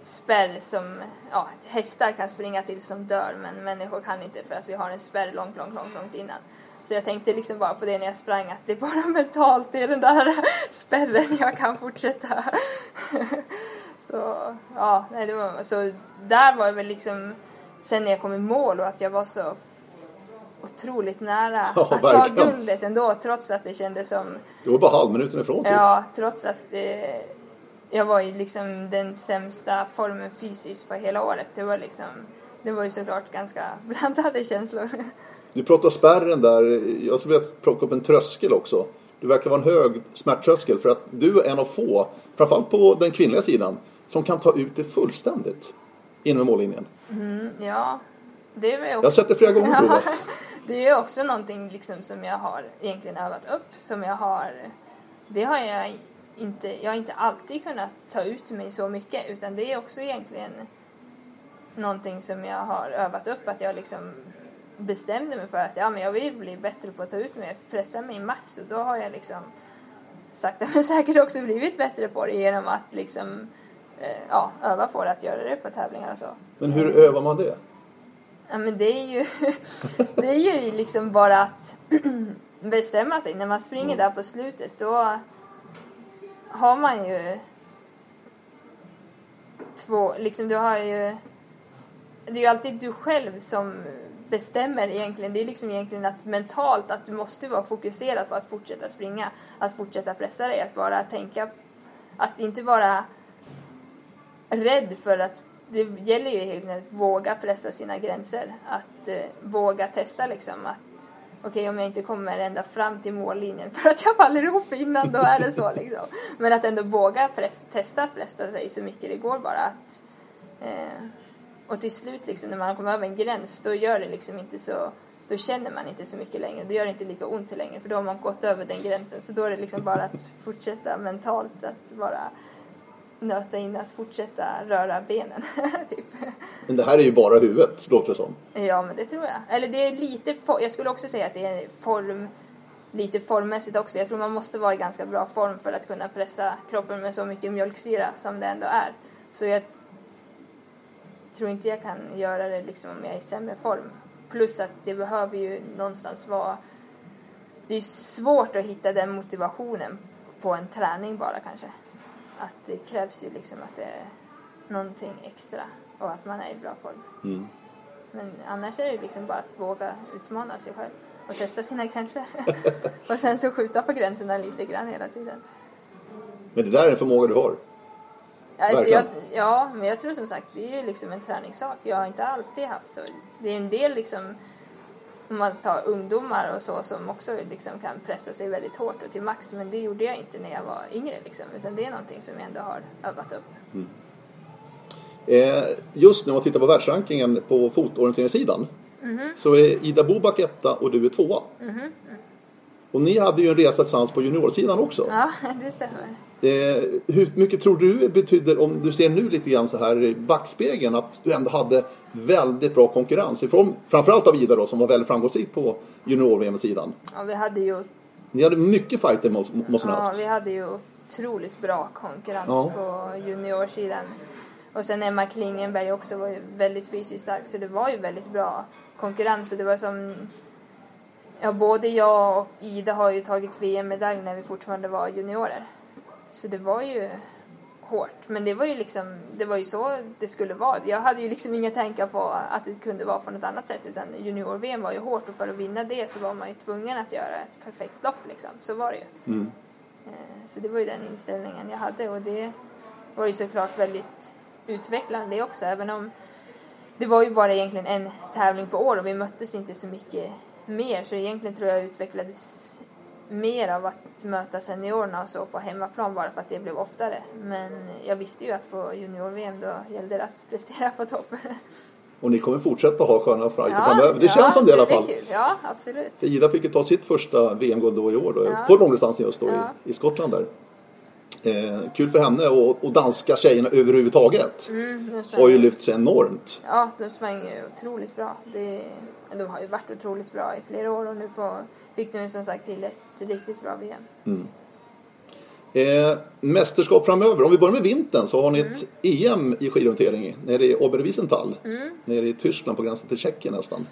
spärr som ja, hästar kan springa till som dör men människor kan inte för att vi har en spärr långt, långt, långt, långt innan. Så jag tänkte liksom bara på det när jag sprang att det är bara mentalt, det är den där spärren jag kan fortsätta. så ja, nej, det var, så där var det väl liksom sen när jag kom i mål och att jag var så otroligt nära Ja, att ta verkligen. guldet ändå trots att det kändes som Du var bara halvminuten ifrån typ. Ja, trots att eh, jag var i liksom den sämsta formen fysiskt på hela året. Det var liksom, det var ju såklart ganska blandade känslor. Du pratar spärren där. Jag skulle vilja plocka upp en tröskel också. Du verkar vara en hög smärttröskel för att du är en av få, framförallt på den kvinnliga sidan, som kan ta ut det fullständigt inom mållinjen. ja, det var ju Jag har också, sett det flera gånger Tove det är också någonting liksom som jag har egentligen övat upp. Som jag har, det har jag inte, jag har inte alltid kunnat ta ut mig så mycket utan det är också egentligen någonting som jag har övat upp. Att jag liksom bestämde mig för att ja, men jag vill bli bättre på att ta ut mig, pressa mig max och då har jag liksom sakta men säkert också blivit bättre på det genom att liksom eh, ja, öva på det, att göra det på tävlingar och så. Men hur övar man det? Ja, men det är ju, det är ju liksom bara att bestämma sig. När man springer där på slutet då har man ju två, liksom du har ju, det är ju alltid du själv som bestämmer egentligen. Det är liksom egentligen att mentalt att du måste vara fokuserad på att fortsätta springa, att fortsätta pressa dig, att bara tänka, att inte vara rädd för att det gäller ju helt enkelt att våga pressa sina gränser. Att eh, våga testa liksom att okej om jag inte kommer ända fram till mållinjen för att jag faller ihop innan då är det så liksom. Men att ändå våga press, testa att pressa sig så mycket det går bara att eh, och till slut liksom när man kommer över en gräns då gör det liksom inte så då känner man inte så mycket längre. Då gör det inte lika ont längre för då har man gått över den gränsen. Så då är det liksom bara att fortsätta mentalt att bara nöta in att fortsätta röra benen. typ. Men det här är ju bara huvudet, låter det som. Ja, men det tror jag. Eller det är lite, jag skulle också säga att det är form, lite formmässigt också. Jag tror man måste vara i ganska bra form för att kunna pressa kroppen med så mycket mjölksyra som det ändå är. Så jag tror inte jag kan göra det liksom om jag är i sämre form. Plus att det behöver ju någonstans vara... Det är svårt att hitta den motivationen på en träning bara kanske. Att det krävs ju liksom att det är någonting extra och att man är i bra form. Mm. Men annars är det liksom bara att våga utmana sig själv och testa sina gränser. och sen så skjuta på gränserna lite grann hela tiden. Men det där är en förmåga du har. Alltså jag, ja, men jag tror som sagt det är ju liksom en träningssak. Jag har inte alltid haft så. Det är en del liksom, om man tar ungdomar och så som också liksom kan pressa sig väldigt hårt och till max. Men det gjorde jag inte när jag var yngre liksom. Utan det är någonting som jag ändå har övat upp. Eh, just när man tittar på världsrankingen på fotorienteringssidan Mhm. så är Ida Bobak etta och du är tvåa. Och ni hade ju en resa tillsammans på juniorsidan också. Ja, det stämmer. Eh, hur mycket tror du betyder, om du ser nu lite grann så här i backspegeln, att du ändå hade väldigt bra konkurrens ifrån, framförallt av Ida då, som var väldigt framgångsrik på junior-VM-sidan. Ja, vi hade ju, Ni hade mycket fighter måste ni ja, haft. vi hade ju otroligt bra konkurrens Ja. på juniorsidan. Och sen Emma Klingenberg också var ju väldigt fysiskt stark så det var ju väldigt bra konkurrens. Och det var som Ja, både jag och Ida har ju tagit VM-medalj när vi fortfarande var juniorer. Så det var ju hårt. Men det var ju liksom, det var ju så det skulle vara. Jag hade ju liksom inga tankar på att det kunde vara på något annat sätt. Utan junior-VM var ju hårt och för att vinna det så var man ju tvungen att göra ett perfekt lopp liksom. Så var det ju. Mm. Eh, Så det var ju den inställningen jag hade och det var ju såklart väldigt utvecklande det också. Även om det var ju bara egentligen en tävling för år och vi möttes inte så mycket mer. Så egentligen tror jag utvecklades mer av att möta seniorerna och så på hemmaplan bara för att det blev oftare. Men jag visste ju att på junior-VM då gällde det att prestera på topp. Och ni kommer fortsätta ha sköna fighter framöver. Det känns som det i alla fall. kul. Ja, absolut. Ida fick ju ta sitt första VM-guld då i år då, Ja. på långdistansen just då Ja. i, i Skottland där. Eh, kul för henne och, och danska tjejerna överhuvudtaget. Mm, Har ju lyft sig enormt. Ja, de sprang ju otroligt bra. Det, de har ju varit otroligt bra i flera år och nu på, fick de ju som sagt till ett riktigt bra VM. Eh, mästerskap framöver. Om vi börjar med vintern så har ni Mm. ett EM i skidorientering nere i Oberwiesenthal. Nere i Tyskland på gränsen till Tjeckien nästan.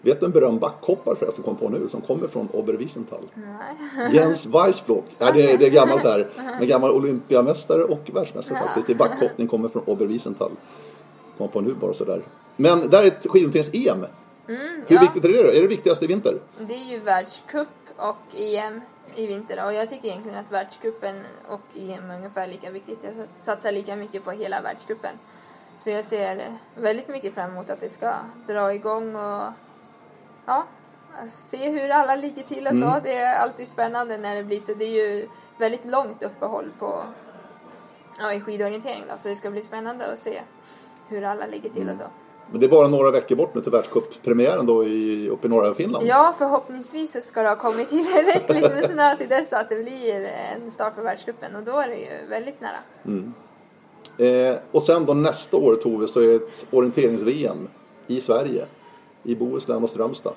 Vet du en berömd backhoppare förresten kom på nu som kommer från Oberwiesenthal? Nej. Jens Weissblock. Ja, det, det är gammalt där. En gammal olympiamästare och världsmästare Ja. faktiskt i backhoppning kommer från Oberwiesenthal. Kom på nu bara sådär. Men där är ett skidorienterings-EM. Hur Mm, ja. viktigt är det då? Är det viktigast i vinter? Det är ju världscup och EM i vinter och jag tycker egentligen att världscupen och EM är ungefär lika viktigt. Jag satsar lika mycket på hela världscupen. Så jag ser väldigt mycket fram emot att det ska dra igång och ja, se hur alla ligger till och så. Mm. Det är alltid spännande när det blir så. Det är ju väldigt långt uppehåll på ja, i skidorientering då, så det ska bli spännande att se hur alla ligger till och så. Men det är bara några veckor bort nu till världscuppremiären då i, uppe i norra Finland. Ja, förhoppningsvis så ska det ha kommit tillräckligt med snö till dess att det blir en start på världscupen och då är det ju väldigt nära. Eh, och sen då nästa år Tove så är det ett orienterings-VM i Sverige. I Bohuslän och Strömstad.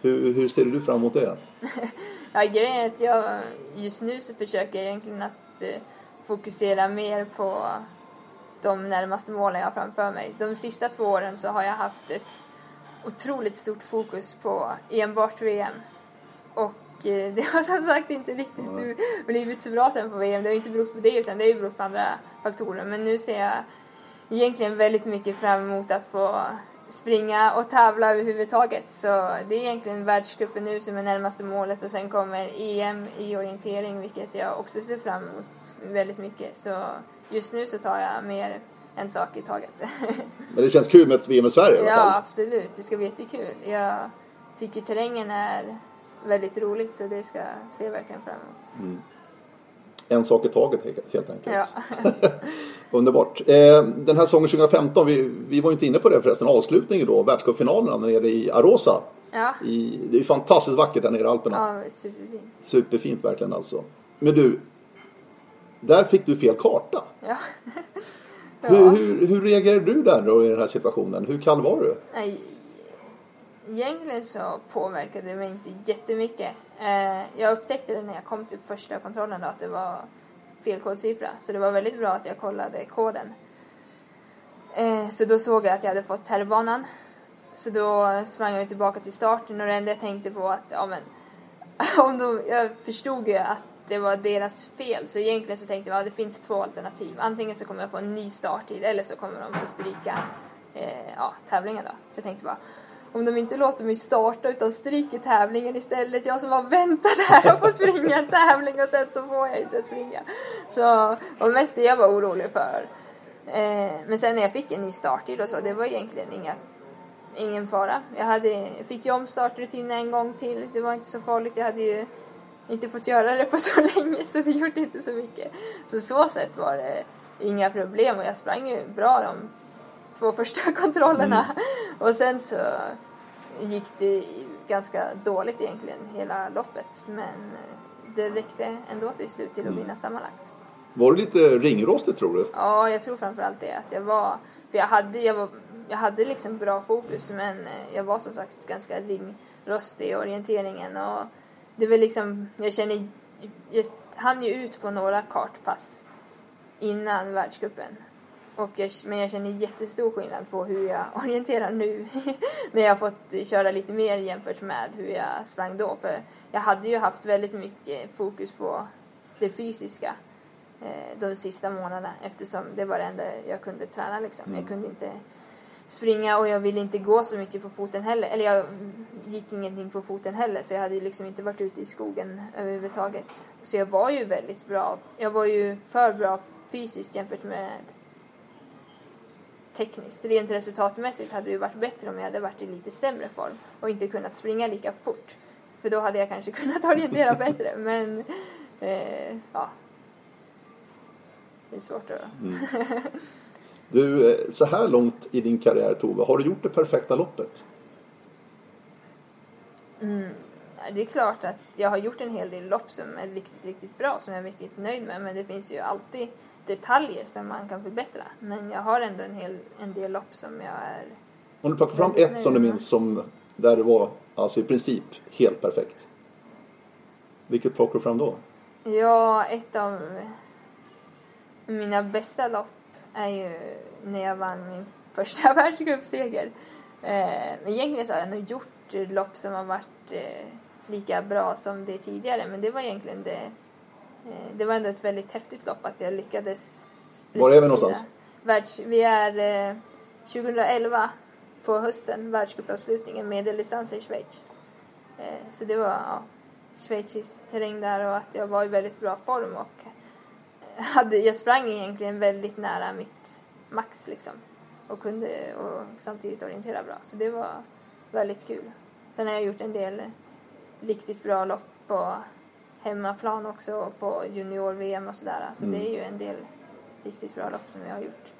Hur, hur ser du fram emot det? Ja, grejen är att jag just nu så försöker jag egentligen att eh, fokusera mer på de närmaste målen jag har framför mig. De sista två åren så har jag haft ett otroligt stort fokus på enbart VM. Och eh, det har som sagt inte riktigt blivit så bra sen på VM. Det har inte berott på det utan det har ju berott på andra faktorer. Men nu ser jag egentligen väldigt mycket fram emot att få springa och tävla överhuvudtaget. Så det är egentligen världscupen nu som är närmaste målet och sen kommer EM i orientering vilket jag också ser fram emot väldigt mycket. Så just nu så tar jag mer en sak i taget. Men det känns kul med ett VM i Sverige i alla ja, fall. absolut. Det ska bli jättekul. Jag tycker terrängen är väldigt roligt så det ska jag se verkligen fram emot. En sak i taget helt- enkelt. Ja. Underbart. Eh, den här säsongen 2015, vi, vi var ju inte inne på det förresten, avslutningen då, världscupfinalerna nere i Arosa. Ja, I, det är fantastiskt vackert där nere i Alperna. ja superfint. Superfint verkligen alltså. Men du, där fick du fel karta. Ja. Hur, ja. hur, hur reagerade du där då i den här situationen? Hur kall var du? Nej, egentligen så påverkade det mig inte jättemycket. Eh, jag upptäckte det när jag kom till första kontrollen då, att det var fel kodsiffra. Så det var väldigt bra att jag kollade koden. Eh, så då såg jag att jag hade fått herrbanan. Så då sprang jag tillbaka till starten och det enda jag tänkte på att, ja men, om de, jag förstod ju att det var deras fel. Så egentligen så tänkte jag att det finns två alternativ. Antingen så kommer jag få en ny starttid eller så kommer de få stryka eh, ja, tävlingen då. Så jag tänkte bara, om de inte låter mig starta utan stryker tävlingen istället. Jag som har väntat här på att springa en tävling och sen så får jag inte springa. Så och mest det jag var orolig för. Eh, men sen när jag fick en ny starttid och så, det var egentligen inga, ingen fara. Jag, hade, fick ju om startrutinen en gång till. Det var inte så farligt. Jag hade ju inte fått göra det på så länge så det gjorde inte så mycket. Så så sätt var det inga problem och jag sprang ju bra de två första kontrollerna. Mm. Och sen så gick det ganska dåligt egentligen hela loppet men det räckte ändå till slut till att mm. vinna sammanlagt. Var du lite ringrostig tror du? Ja, jag tror framförallt det. Att jag var, för jag hade, jag var, jag hade liksom bra fokus men jag var som sagt ganska ringrostig i orienteringen och det var liksom, jag känner, jag hann ju ut på några kartpass innan världscupen. Och jag, men jag känner jättestor skillnad på hur jag orienterar nu när jag fått köra lite mer jämfört med hur jag sprang då. För jag hade ju haft väldigt mycket fokus på det fysiska eh, de sista månaderna eftersom det var det enda jag kunde träna liksom. Mm. Jag kunde inte springa och jag ville inte gå så mycket på foten heller. Eller jag gick ingenting på foten heller så jag hade liksom inte varit ute i skogen överhuvudtaget. Så jag var ju väldigt bra. Jag var ju för bra fysiskt jämfört med tekniskt. Rent resultatmässigt hade det varit bättre om jag hade varit i lite sämre form och inte kunnat springa lika fort. För då hade jag kanske kunnat orientera bättre. Men eh, ja, det är svårt att... Mm. Du, eh, så här långt i din karriär Tove, har du gjort det perfekta loppet? Mm, det är klart att jag har gjort en hel del lopp som är riktigt, riktigt bra, som jag är riktigt nöjd med. Men det finns ju alltid detaljer som man kan förbättra. Men jag har ändå en, hel, en del lopp som jag är... Om du plockar fram ett som du minns som där det var alltså i princip helt perfekt. Vilket plockar du fram då? Ja, ett av mina bästa lopp är ju när jag vann min första världscupseger. Eh, men egentligen så har jag nog gjort lopp som har varit eh, lika bra som det tidigare. Men det var egentligen det. Eh, det var ändå ett väldigt häftigt lopp att jag lyckades. Var är vi någonstans? Världs, vi är eh, 2011 på hösten, världscupavslutningen, medeldistans i Schweiz. Eh, så det var ja, schweizisk terräng där och att jag var i väldigt bra form och hade, jag sprang egentligen väldigt nära mitt max liksom. Och kunde och samtidigt orientera bra. Så det var väldigt kul. Sen har jag gjort en del riktigt bra lopp på hemmaplan också på junior-VM och sådär. Så mm. det är ju en del riktigt bra lopp som jag har gjort.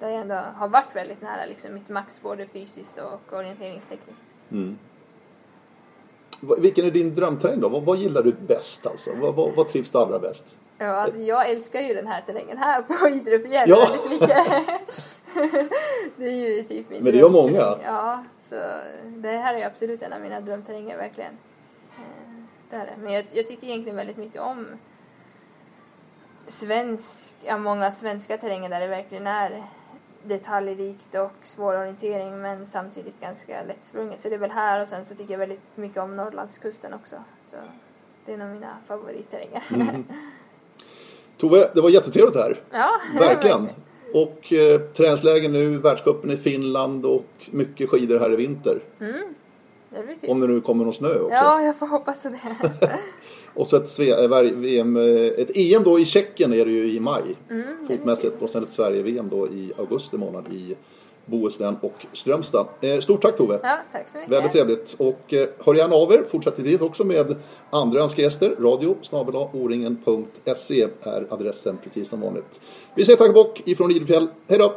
Där jag ändå har varit väldigt nära liksom mitt max både fysiskt och orienteringstekniskt. Mm. Vilken är din drömterräng då? Vad, vad gillar du bäst alltså? Vad, vad, vad trivs du allra bäst? Ja, alltså jag älskar ju den här terrängen här på Idre fjäll ja. väldigt mycket. det är ju typ min Men det gör många. Ja, så det här är absolut en av mina drömterränger verkligen. Det är det. Men jag, jag tycker egentligen väldigt mycket om svensk, ja, många svenska terränger där det verkligen är detaljrikt och svår orientering men samtidigt ganska lättsprunget. Så det är väl här och sen så tycker jag väldigt mycket om Norrlandskusten också. Så det är nog mina favoritterränger. Mm. Tove, det var jättetrevligt här. Ja, verkligen. Och eh, träningslägen nu, världscupen i Finland och mycket skidor här i vinter. Mm. Det Om det nu kommer någon snö också. Ja, jag får hoppas på det. och så ett, VM, eh, ett EM då i Tjeckien är det ju i maj. Mm, fotmässigt. Och sen ett Sverige-VM då i augusti månad i Bohuslän och Strömstad. Eh, stort tack Tove! Ja, tack så mycket! Väldigt trevligt! Och eh, hör gärna av er fortsättningsvis också med andra önskegäster. Radio oringen.se är adressen precis som vanligt. Vi säger tack och bock ifrån Idefjäll. Hej då!